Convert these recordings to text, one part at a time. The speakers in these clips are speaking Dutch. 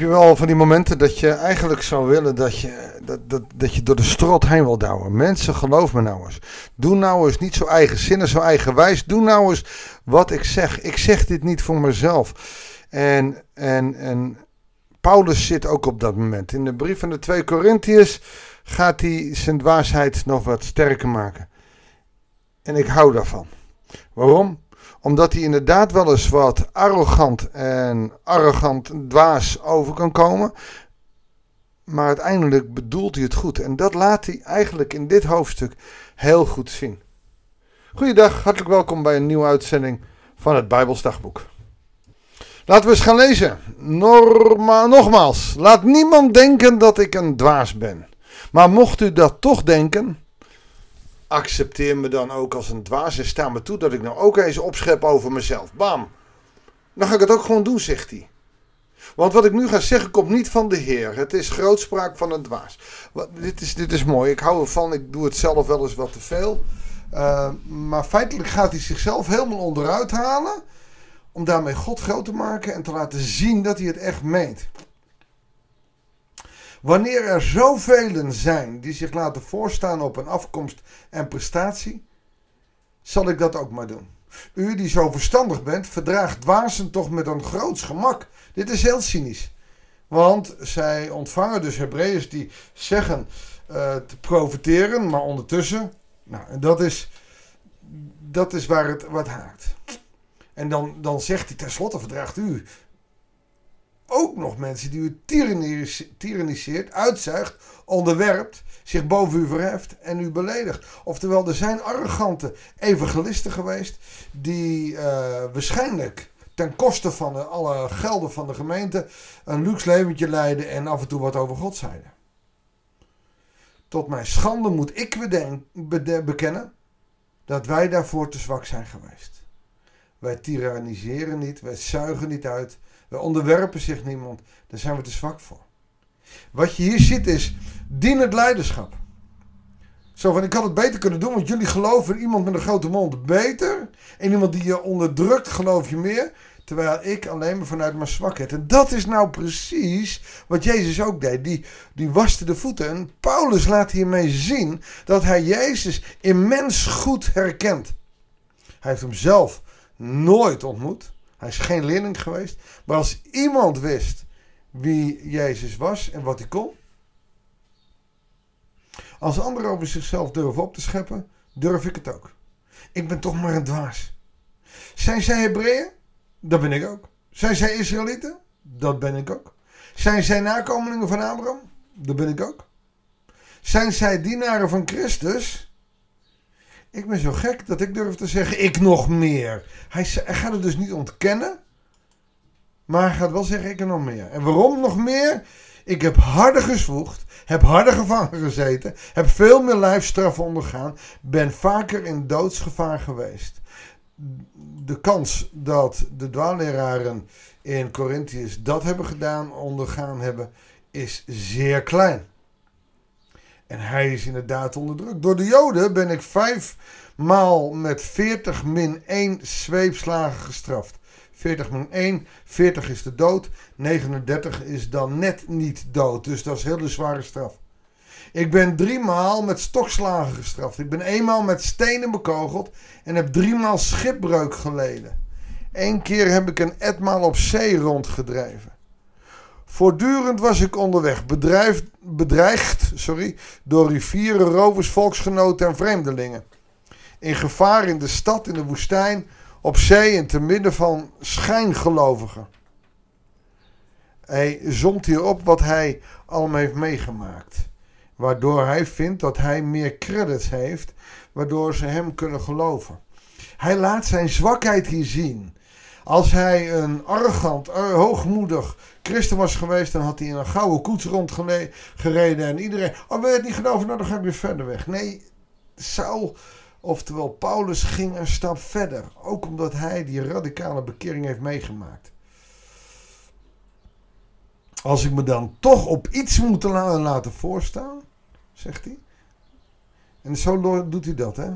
Heb je wel van die momenten dat je eigenlijk zou willen dat je, dat, dat, dat je door de strot heen wil douwen? Mensen, geloof me nou eens. Doe nou eens niet zo eigenzinnig, zo eigenwijs. Doe nou eens wat ik zeg. Ik zeg dit niet voor mezelf. En, en, en Paulus zit ook op dat moment. In de brief van de twee Corinthiërs gaat hij zijn dwaasheid nog wat sterker maken. En ik hou daarvan. Waarom? Omdat hij inderdaad wel eens wat arrogant en arrogant dwaas over kan komen. Maar uiteindelijk bedoelt hij het goed. En dat laat hij eigenlijk in dit hoofdstuk heel goed zien. Goeiedag, hartelijk welkom bij een nieuwe uitzending van het Bijbelsdagboek. Laten we eens gaan lezen. Norma nogmaals, laat niemand denken dat ik een dwaas ben. Maar mocht u dat toch denken, accepteer me dan ook als een dwaas en sta me toe dat ik nou ook eens opschep over mezelf. Bam. Dan ga ik het ook gewoon doen, zegt hij. Want wat ik nu ga zeggen komt niet van de Heer. Het is grootspraak van een dwaas. Dit, is, dit is mooi. Ik hou ervan. Ik doe het zelf wel eens wat te veel. Uh, maar feitelijk gaat hij zichzelf helemaal onderuit halen. Om daarmee God groot te maken en te laten zien dat hij het echt meent. Wanneer er zoveel zijn die zich laten voorstaan op een afkomst en prestatie, zal ik dat ook maar doen. U die zo verstandig bent, verdraagt dwazen toch met een groots gemak. Dit is heel cynisch. Want zij ontvangen dus Hebreeërs die zeggen uh, te profiteren, maar ondertussen, nou, dat is, dat is waar het wat haakt. En dan, dan zegt hij tenslotte verdraagt u ook nog mensen die u tyranniseert, uitzuigt, onderwerpt, zich boven u verheft en u beledigt. Oftewel, er zijn arrogante evangelisten geweest die uh, waarschijnlijk ten koste van alle gelden van de gemeente een luxe leventje leiden en af en toe wat over God zeiden. Tot mijn schande moet ik bekennen dat wij daarvoor te zwak zijn geweest. Wij tyranniseren niet, wij zuigen niet uit, we onderwerpen zich niemand. Daar zijn we te zwak voor. Wat je hier ziet is dienend leiderschap. Zo van, ik had het beter kunnen doen, want jullie geloven iemand met een grote mond beter. En iemand die je onderdrukt, geloof je meer. Terwijl ik alleen maar vanuit mijn zwakheid. En dat is nou precies wat Jezus ook deed. Die, die waste de voeten. En Paulus laat hiermee zien dat hij Jezus immens goed herkent. Hij heeft hem zelf nooit ontmoet. Hij is geen leerling geweest. Maar als iemand wist wie Jezus was en wat hij kon. Als anderen over zichzelf durven op te scheppen, durf ik het ook. Ik ben toch maar een dwaas. Zijn zij Hebreeën? Dat ben ik ook. Zijn zij Israëlieten? Dat ben ik ook. Zijn zij nakomelingen van Abraham? Dat ben ik ook. Zijn zij dienaren van Christus? Ik ben zo gek dat ik durf te zeggen, ik nog meer. Hij, gaat het dus niet ontkennen. Maar hij gaat wel zeggen, ik er nog meer. En waarom nog meer? Ik heb harder gezwoegd, heb harder gevangen gezeten, heb veel meer lijfstraffen ondergaan, ben vaker in doodsgevaar geweest. De kans dat de dwaalleraren in Corinthians dat hebben gedaan, ondergaan hebben, is zeer klein. En hij is inderdaad onder druk. Door de Joden ben ik vijf maal met 40 min 1 zweepslagen gestraft. 40 min 1, 40 is de dood. 39 is dan net niet dood. Dus dat is een hele zware straf. Ik ben drie maal met stokslagen gestraft. Ik ben eenmaal met stenen bekogeld en heb driemaal schipbreuk geleden. Eén keer heb ik een etmaal op zee rondgedreven. Voortdurend was ik onderweg, bedreigd sorry, door rivieren, rovers, volksgenoten en vreemdelingen. In gevaar in de stad, in de woestijn, op zee en te midden van schijngelovigen. Hij zomt hier op wat hij allemaal heeft meegemaakt. Waardoor hij vindt dat hij meer credits heeft, waardoor ze hem kunnen geloven. Hij laat zijn zwakheid hier zien. Als hij een arrogant, eh, hoogmoedig christen was geweest, dan had hij in een gouden koets rondgereden en iedereen. Oh, wil je het niet geloven? Nou, dan ga ik weer verder weg. Nee, Saul, oftewel Paulus, ging een stap verder. Ook omdat hij die radicale bekering heeft meegemaakt. Als ik me dan toch op iets moet laten voorstaan, zegt hij. En zo doet hij dat, hè?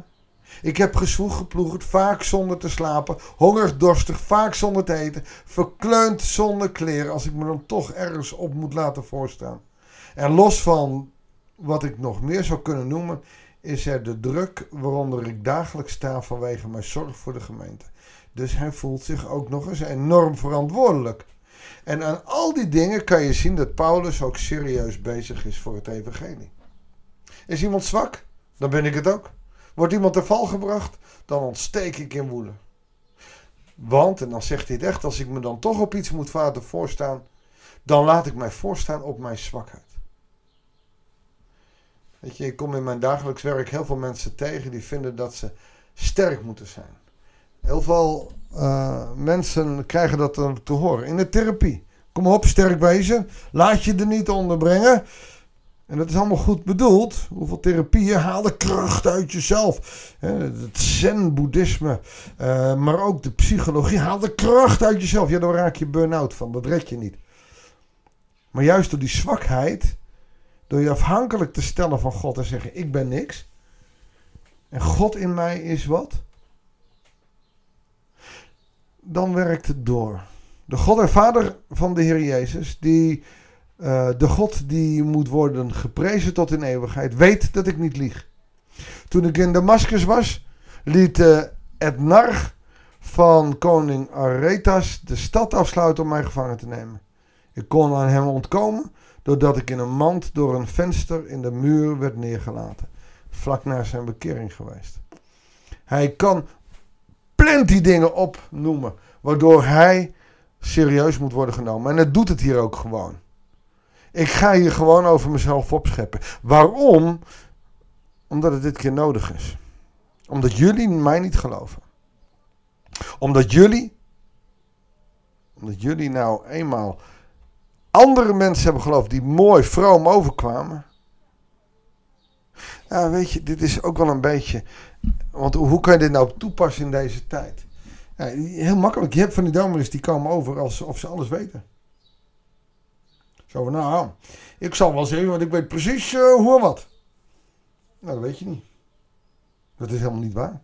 Ik heb gezwoeg geploegd, vaak zonder te slapen, hongerig, dorstig, vaak zonder te eten, verkleund zonder kleren, als ik me dan toch ergens op moet laten voorstaan. En los van wat ik nog meer zou kunnen noemen, is er de druk waaronder ik dagelijks sta vanwege mijn zorg voor de gemeente. Dus hij voelt zich ook nog eens enorm verantwoordelijk. En aan al die dingen kan je zien dat Paulus ook serieus bezig is voor het evangelie. Is iemand zwak? Dan ben ik het ook. Wordt iemand ter val gebracht? Dan ontsteek ik in woede. Want, en dan zegt hij het echt, als ik me dan toch op iets moet laten voorstaan, dan laat ik mij voorstaan op mijn zwakheid. Weet je, ik kom in mijn dagelijks werk heel veel mensen tegen die vinden dat ze sterk moeten zijn. Heel veel uh, mensen krijgen dat te horen in de therapie. Kom op, sterk wezen. Laat je er niet onderbrengen. En dat is allemaal goed bedoeld. Hoeveel therapieën haal de kracht uit jezelf. Het zen-boeddhisme, uh, maar ook de psychologie. Haal de kracht uit jezelf. Ja, dan raak je burn-out van. Dat red je niet. Maar juist door die zwakheid, door je afhankelijk te stellen van God en zeggen: Ik ben niks. En God in mij is wat? Dan werkt het door. De God en Vader van de Heer Jezus, die uh, de God die moet worden geprezen tot in eeuwigheid, weet dat ik niet lieg. Toen ik in Damascus was, liet uh, het nar van koning Aretas de stad afsluiten om mij gevangen te nemen. Ik kon aan hem ontkomen doordat ik in een mand door een venster in de muur werd neergelaten, vlak na zijn bekering geweest. Hij kan plenty dingen opnoemen waardoor hij serieus moet worden genomen. En het doet het hier ook gewoon. Ik ga hier gewoon over mezelf opscheppen. Waarom? Omdat het dit keer nodig is. Omdat jullie mij niet geloven. Omdat jullie, omdat jullie nou eenmaal andere mensen hebben geloofd die mooi, vroom overkwamen. Ja, weet je, dit is ook wel een beetje. Want hoe kan je dit nou toepassen in deze tijd? Ja, heel makkelijk. Je hebt van die dominees die komen over alsof ze alles weten. Zo van, nou, ik zal wel zeggen, want ik weet precies uh, hoe en wat. Nou, dat weet je niet. Dat is helemaal niet waar.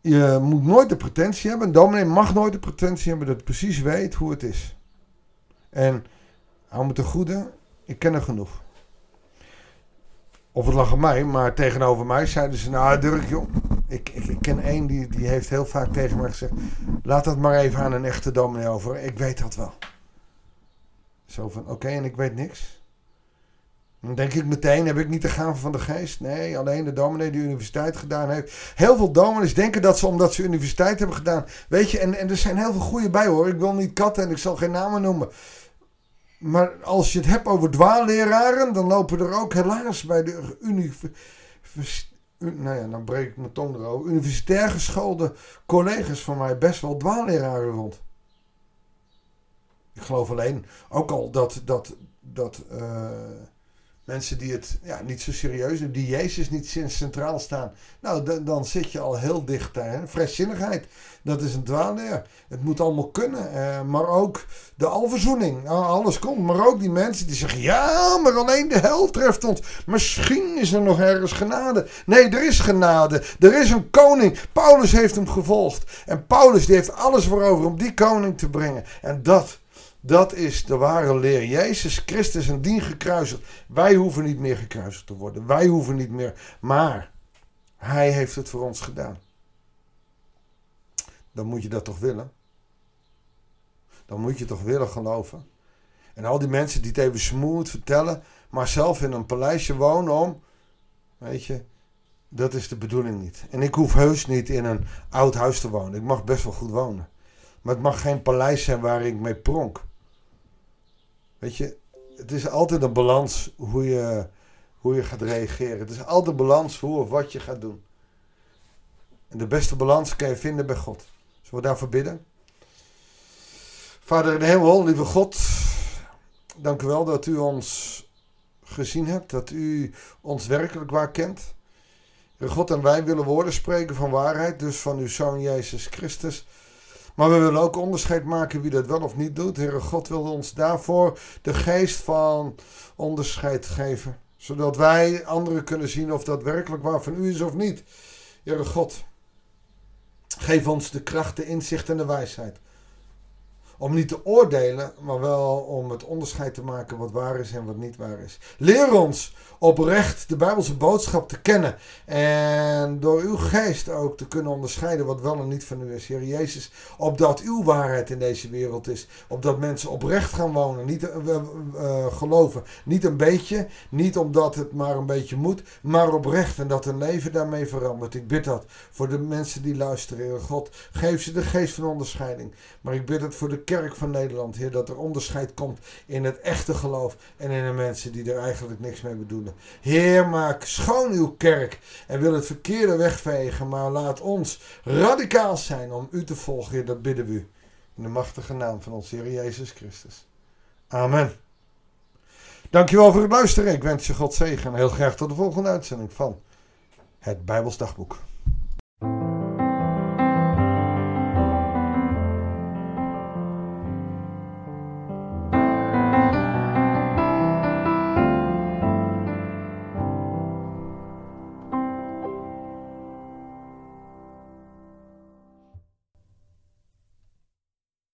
Je moet nooit de pretentie hebben, een dominee mag nooit de pretentie hebben dat hij precies weet hoe het is. En hou me te goede, ik ken er genoeg. Of het lag aan mij, maar tegenover mij zeiden ze, nou Dirk joh, ik, ik, ken één die, die heeft heel vaak tegen mij gezegd: laat dat maar even aan een echte dominee over. Ik weet dat wel. Zo van: oké, en ik weet niks. Dan denk ik meteen: heb ik niet de gave van de geest? Nee, alleen de dominee die universiteit gedaan heeft. Heel veel dominees denken dat ze omdat ze universiteit hebben gedaan. Weet je, en, en er zijn heel veel goede bij hoor. Ik wil niet katten en ik zal geen namen noemen. Maar als je het hebt over dwaalleraren, dan lopen er ook helaas bij de universiteit nou ja, dan breek ik mijn tong erover. Universitair geschoolde collega's van mij best wel dwaalleraren rond. Ik geloof alleen ook al dat, dat, dat uh, mensen die het ja, niet zo serieus nemen, die Jezus niet centraal staan. Nou, dan zit je al heel dicht daar. Vrijzinnigheid, dat is een dwaalleer. Het moet allemaal kunnen. Uh, maar ook de alverzoening, nou, alles komt. Maar ook die mensen die zeggen, ja, maar alleen de hel treft ons. Misschien is er nog ergens genade. Nee, er is genade. Er is een koning. Paulus heeft hem gevolgd. En Paulus die heeft alles voor over om die koning te brengen. En dat dat is de ware leer. Jezus Christus en dien gekruisigd. Wij hoeven niet meer gekruisigd te worden. Wij hoeven niet meer. Maar hij heeft het voor ons gedaan. Dan moet je dat toch willen? Dan moet je toch willen geloven? En al die mensen die het even smooth vertellen, maar zelf in een paleisje wonen om. Weet je, dat is de bedoeling niet. En ik hoef heus niet in een oud huis te wonen. Ik mag best wel goed wonen. Maar het mag geen paleis zijn waar ik mee pronk. Weet je, het is altijd een balans hoe je, hoe je gaat reageren. Het is altijd een balans hoe of wat je gaat doen. En de beste balans kan je vinden bij God. Zullen we daarvoor bidden? Vader in de hemel, lieve God, dank u wel dat u ons gezien hebt, dat u ons werkelijk waar kent. God, en wij willen woorden spreken van waarheid, dus van uw Zoon Jezus Christus. Maar we willen ook onderscheid maken wie dat wel of niet doet. Heere God wil ons daarvoor de geest van onderscheid geven. Zodat wij anderen kunnen zien of dat werkelijk waar van u is of niet. Heere God, geef ons de kracht, de inzicht en de wijsheid. Om niet te oordelen, maar wel om het onderscheid te maken wat waar is en wat niet waar is. Leer ons oprecht de Bijbelse boodschap te kennen. En door uw geest ook te kunnen onderscheiden wat wel en niet van u is. Heer Jezus, opdat uw waarheid in deze wereld is. Opdat mensen oprecht gaan wonen. Niet uh, geloven. Niet een beetje. Niet omdat het maar een beetje moet. Maar oprecht. En dat hun leven daarmee verandert. Ik bid dat voor de mensen die luisteren. God, geef ze de geest van onderscheiding. Maar ik bid het voor de kerk van Nederland. Heer, dat er onderscheid komt in het echte geloof. En in de mensen die er eigenlijk niks mee bedoelen. Heer, maak schoon uw kerk en wil het verkeerde wegvegen, maar laat ons radicaal zijn om u te volgen. Heer, dat bidden we u. In de machtige naam van onze Heer Jezus Christus. Amen. Dankjewel voor het luisteren. Ik wens je God zegen en heel graag tot de volgende uitzending van het Bijbels Dagboek.